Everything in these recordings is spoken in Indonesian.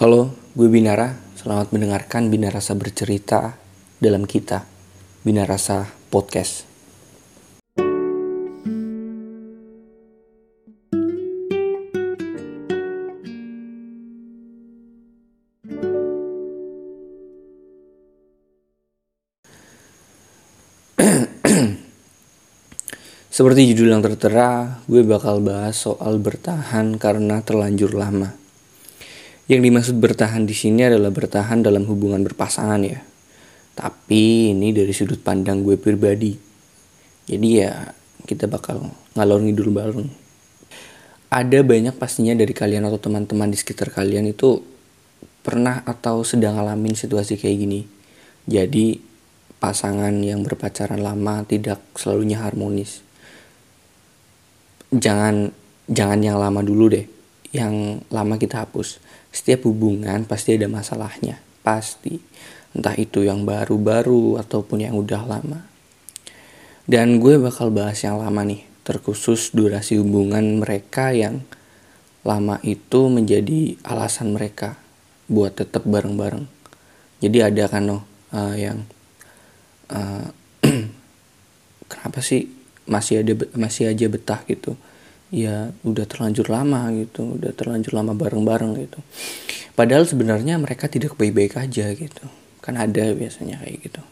Halo, gue Binara. Selamat mendengarkan Binarasa bercerita dalam kita. Binarasa Podcast. Seperti judul yang tertera, gue bakal bahas soal bertahan karena terlanjur lama. Yang dimaksud bertahan di sini adalah bertahan dalam hubungan berpasangan ya. Tapi ini dari sudut pandang gue pribadi. Jadi ya kita bakal ngalor ngidul bareng. Ada banyak pastinya dari kalian atau teman-teman di sekitar kalian itu pernah atau sedang ngalamin situasi kayak gini. Jadi pasangan yang berpacaran lama tidak selalunya harmonis jangan jangan yang lama dulu deh yang lama kita hapus. Setiap hubungan pasti ada masalahnya pasti. Entah itu yang baru-baru ataupun yang udah lama. Dan gue bakal bahas yang lama nih terkhusus durasi hubungan mereka yang lama itu menjadi alasan mereka buat tetap bareng-bareng. Jadi ada kan loh uh, yang uh, kenapa sih masih ada masih aja betah gitu ya udah terlanjur lama gitu udah terlanjur lama bareng-bareng gitu. Padahal sebenarnya mereka tidak baik-baik aja gitu. Kan ada biasanya kayak gitu.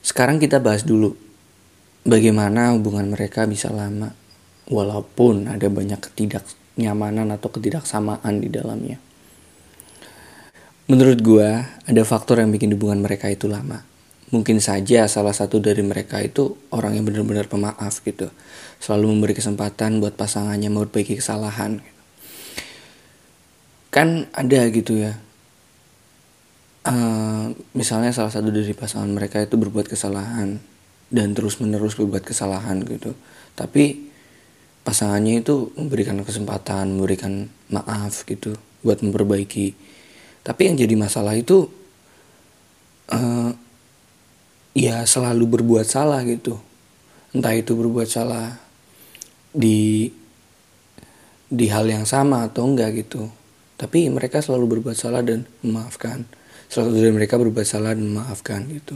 Sekarang kita bahas dulu bagaimana hubungan mereka bisa lama walaupun ada banyak ketidaknyamanan atau ketidaksamaan di dalamnya. Menurut gua ada faktor yang bikin hubungan mereka itu lama mungkin saja salah satu dari mereka itu orang yang benar-benar pemaaf gitu. Selalu memberi kesempatan buat pasangannya memperbaiki kesalahan. Kan ada gitu ya. Uh, misalnya salah satu dari pasangan mereka itu berbuat kesalahan dan terus menerus berbuat kesalahan gitu. Tapi pasangannya itu memberikan kesempatan memberikan maaf gitu buat memperbaiki. Tapi yang jadi masalah itu uh, ya selalu berbuat salah gitu. Entah itu berbuat salah di di hal yang sama atau enggak gitu. Tapi mereka selalu berbuat salah dan memaafkan. Selalu dari mereka berbuat salah dan memaafkan gitu.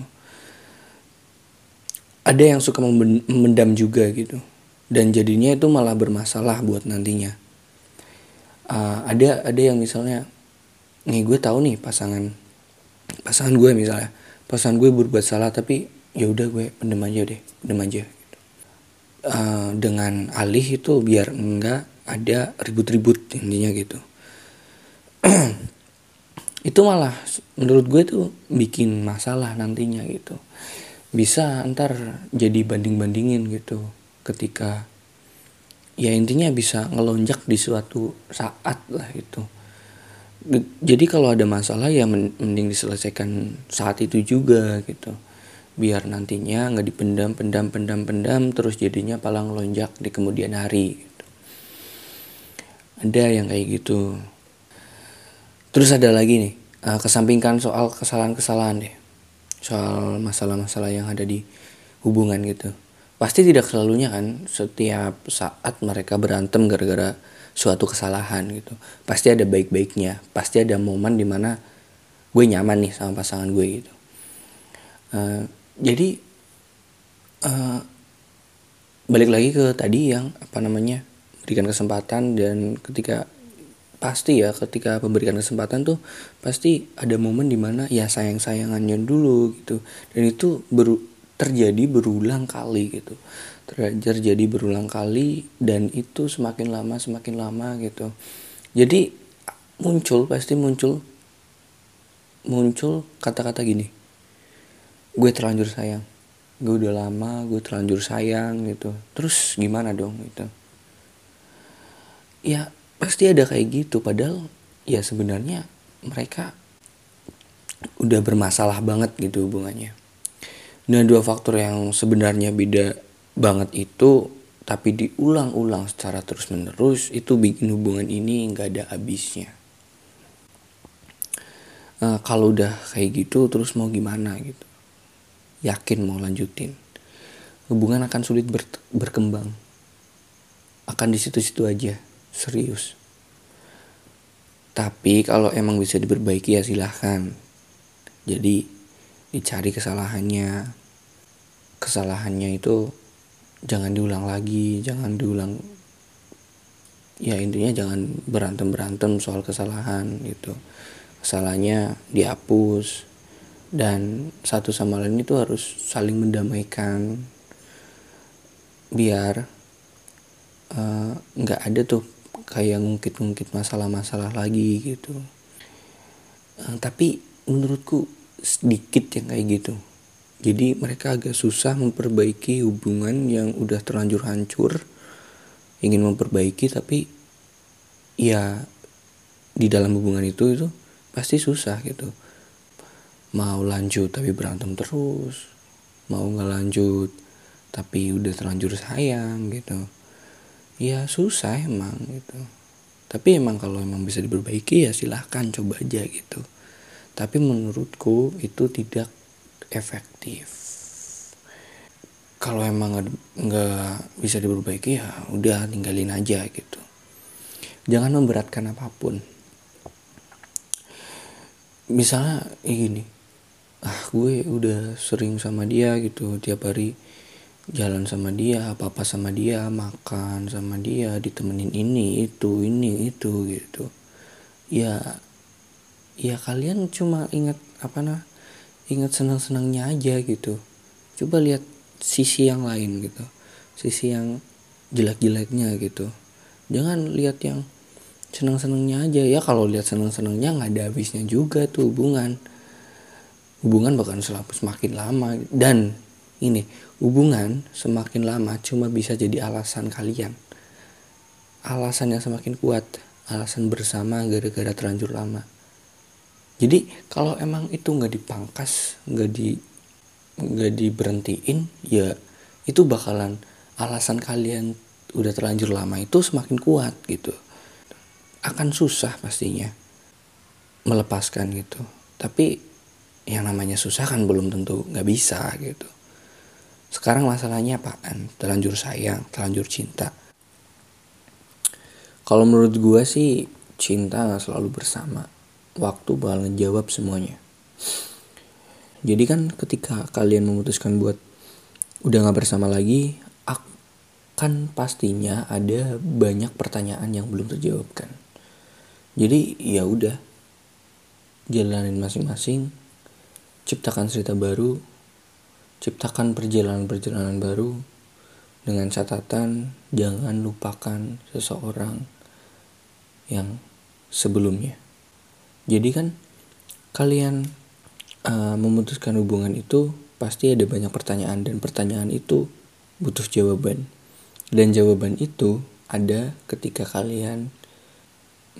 Ada yang suka memendam juga gitu. Dan jadinya itu malah bermasalah buat nantinya. Uh, ada ada yang misalnya nih gue tahu nih pasangan pasangan gue misalnya pasangan gue berbuat salah tapi ya udah gue pendem aja deh pendem aja. Uh, dengan alih itu biar enggak ada ribut-ribut intinya gitu. Itu malah menurut gue tuh bikin masalah nantinya gitu. Bisa ntar jadi banding-bandingin gitu ketika ya intinya bisa ngelonjak di suatu saat lah gitu jadi kalau ada masalah ya mending diselesaikan saat itu juga gitu. Biar nantinya nggak dipendam pendam pendam pendam terus jadinya palang lonjak di kemudian hari gitu. ada yang kayak gitu. Terus ada lagi nih uh, kesampingkan soal kesalahan-kesalahan deh. Soal masalah-masalah yang ada di hubungan gitu. Pasti tidak selalunya kan setiap saat mereka berantem gara-gara suatu kesalahan gitu. Pasti ada baik-baiknya pasti ada momen di mana gue nyaman nih sama pasangan gue gitu. Uh, jadi uh, balik lagi ke tadi yang apa namanya berikan kesempatan dan ketika pasti ya ketika memberikan kesempatan tuh pasti ada momen di mana ya sayang sayangannya dulu gitu. Dan itu ber, terjadi berulang kali gitu. Terjadi berulang kali dan itu semakin lama semakin lama gitu. Jadi muncul pasti muncul muncul kata-kata gini. Gue terlanjur sayang. Gue udah lama gue terlanjur sayang gitu. Terus gimana dong gitu? Ya pasti ada kayak gitu. Padahal ya sebenarnya mereka udah bermasalah banget gitu hubungannya nah dua faktor yang sebenarnya beda banget itu tapi diulang-ulang secara terus-menerus itu bikin hubungan ini nggak ada habisnya. Uh, kalau udah kayak gitu terus mau gimana gitu? Yakin mau lanjutin? Hubungan akan sulit ber berkembang. Akan di situ-situ aja, serius. Tapi kalau emang bisa diperbaiki ya silahkan. Jadi dicari kesalahannya. Kesalahannya itu jangan diulang lagi, jangan diulang. Ya intinya jangan berantem berantem soal kesalahan gitu. Kesalahannya dihapus dan satu sama lain itu harus saling mendamaikan biar eh, nggak uh, ada tuh kayak ngungkit-ngungkit masalah-masalah lagi gitu uh, tapi menurutku sedikit yang kayak gitu. Jadi mereka agak susah memperbaiki hubungan yang udah terlanjur hancur ingin memperbaiki tapi ya di dalam hubungan itu itu pasti susah gitu. Mau lanjut tapi berantem terus mau nggak lanjut tapi udah terlanjur sayang gitu. Ya susah emang gitu. Tapi emang kalau emang bisa diperbaiki ya silahkan coba aja gitu tapi menurutku itu tidak efektif. Kalau emang nggak bisa diperbaiki ya udah tinggalin aja gitu. Jangan memberatkan apa pun. Misalnya ini ah gue udah sering sama dia gitu tiap hari jalan sama dia apa apa sama dia makan sama dia ditemenin ini itu ini itu gitu. Ya ya kalian cuma ingat apa nah ingat senang senangnya aja gitu. Coba lihat sisi yang lain gitu sisi yang jelek jeleknya gitu. Jangan lihat yang senang senangnya aja. Ya kalau lihat senang senangnya nggak ada habisnya juga tuh hubungan. Hubungan bahkan semakin lama. Dan ini hubungan semakin lama cuma bisa jadi alasan kalian. Alasan yang semakin kuat alasan bersama gara-gara terlanjur lama jadi kalau emang itu nggak dipangkas nggak di nggak diberhentiin ya itu bakalan alasan kalian udah terlanjur lama itu semakin kuat gitu akan susah pastinya melepaskan gitu tapi yang namanya susah kan belum tentu nggak bisa gitu sekarang masalahnya apaan? Terlanjur sayang, terlanjur cinta. Kalau menurut gue sih cinta gak selalu bersama. Waktu bakal ngejawab semuanya. Jadi kan ketika kalian memutuskan buat udah gak bersama lagi, akan pastinya ada banyak pertanyaan yang belum terjawabkan. Jadi ya udah, jalanin masing-masing, ciptakan cerita baru, Ciptakan perjalanan-perjalanan baru dengan catatan jangan lupakan seseorang yang sebelumnya. Jadi kan kalian uh, memutuskan hubungan itu pasti ada banyak pertanyaan dan pertanyaan itu butuh jawaban. Dan jawaban itu ada ketika kalian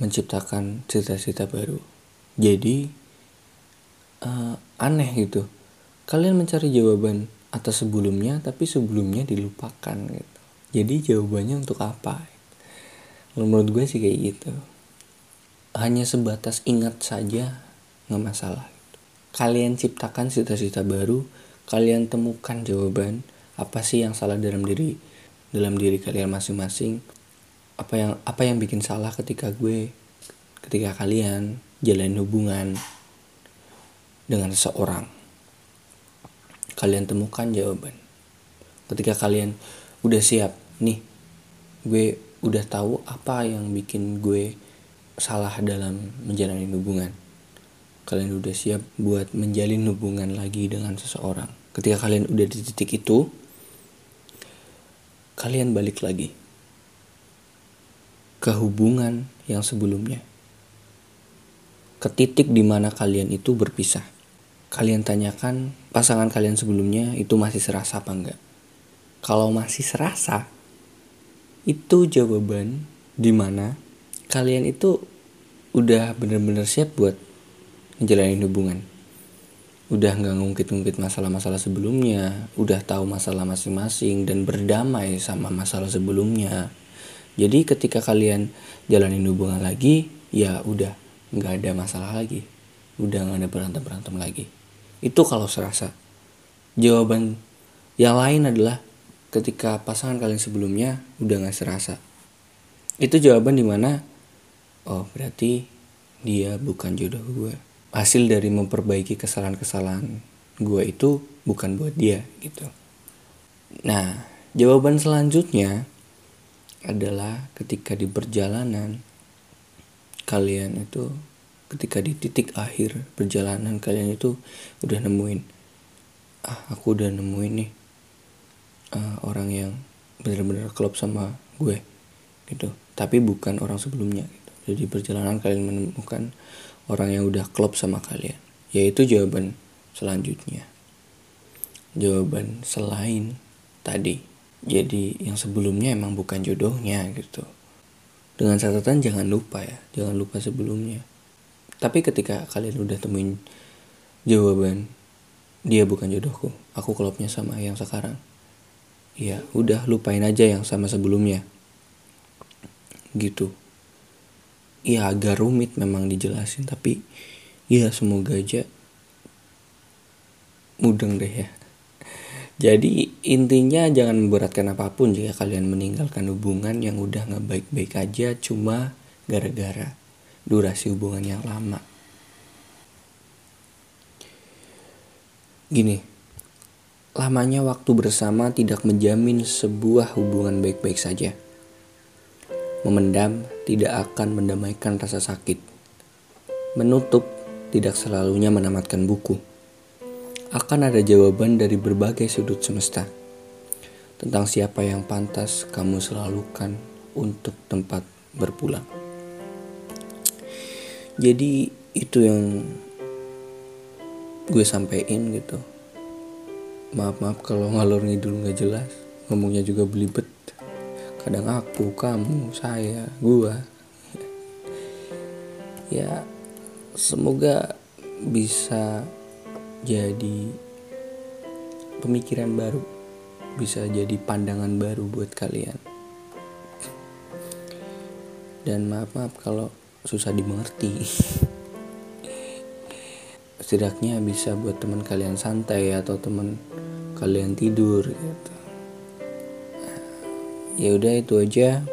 menciptakan cita-cita baru. Jadi uh, aneh gitu kalian mencari jawaban atas sebelumnya tapi sebelumnya dilupakan gitu jadi jawabannya untuk apa menurut gue sih kayak gitu hanya sebatas ingat saja nggak masalah. Kalian ciptakan cita-cita baru kalian temukan jawaban apa sih yang salah dalam diri dalam diri kalian masing-masing? Apa yang apa yang bikin salah ketika gue ketika kalian jalan hubungan dengan seseorang? Kalian temukan jawaban. Ketika kalian udah siap nih gue udah tahu apa yang bikin gue salah dalam menjalani hubungan. Kalian udah siap buat menjalin hubungan lagi dengan seseorang. Ketika kalian udah di titik itu kalian balik lagi ke hubungan yang sebelumnya. Ke titik di mana kalian itu berpisah. Kalian tanyakan pasangan kalian sebelumnya itu masih serasa apa enggak. Kalau masih serasa, itu jawaban di mana kalian itu udah bener-bener siap buat ngejalanin hubungan. Udah nggak ngungkit-ngungkit masalah-masalah sebelumnya, udah tahu masalah masing-masing dan berdamai sama masalah sebelumnya. Jadi ketika kalian jalanin hubungan lagi, ya udah nggak ada masalah lagi, udah nggak ada berantem berantem lagi. Itu kalau serasa. Jawaban yang lain adalah ketika pasangan kalian sebelumnya udah gak serasa. Itu jawaban di mana, oh berarti dia bukan jodoh gue hasil dari memperbaiki kesalahan-kesalahan gue itu bukan buat dia gitu. Nah jawaban selanjutnya adalah ketika di perjalanan kalian itu ketika di titik akhir perjalanan kalian itu udah nemuin ah aku udah nemuin nih uh, orang yang benar-benar klop sama gue gitu. Tapi bukan orang sebelumnya jadi perjalanan kalian menemukan orang yang udah klop sama kalian. Yaitu jawaban selanjutnya. Jawaban selain tadi. Jadi yang sebelumnya emang bukan jodohnya gitu. Dengan catatan jangan lupa ya. Jangan lupa sebelumnya. Tapi ketika kalian udah temuin jawaban dia bukan jodohku. Aku klopnya sama yang sekarang. Ya udah lupain aja yang sama sebelumnya. Gitu ya agak rumit memang dijelasin tapi ya semoga aja mudeng deh ya jadi intinya jangan memberatkan apa pun jika kalian meninggalkan hubungan yang udah nggak baik-baik aja cuma gara-gara durasi hubungan yang lama. Gini, lamanya waktu bersama tidak menjamin sebuah hubungan baik-baik saja. Memendam tidak akan mendamaikan rasa sakit. Menutup tidak selalunya menamatkan buku. Akan ada jawaban dari berbagai sudut semesta tentang siapa yang pantas kamu selalukan untuk tempat berpulang. Jadi itu yang gue sampein gitu. Maaf maaf kalau ngalor ngidul nggak jelas, ngomongnya juga belibet kadang aku kamu saya gua. Ya semoga bisa jadi pemikiran baru bisa jadi pandangan baru buat kalian. Dan maaf maaf kalau susah dimengerti. Setidaknya bisa buat teman kalian santai atau teman kalian tidur gitu ya udah itu aja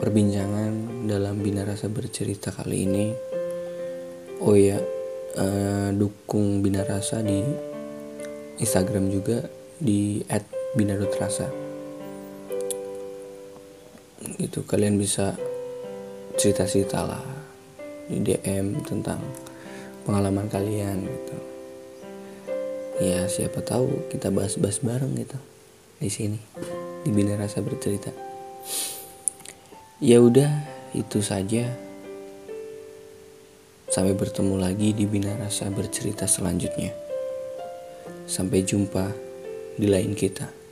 perbincangan dalam bina rasa bercerita kali ini. Oh ya uh, dukung bina rasa di Instagram juga di @bina.rasa itu kalian bisa cerita-cerita lah di DM tentang pengalaman kalian gitu. Ya siapa tahu kita bahas-bahas bareng gitu di sini di Bina Rasa Bercerita. Ya udah, itu saja. Sampai bertemu lagi di Bina Rasa Bercerita selanjutnya. Sampai jumpa di lain kita.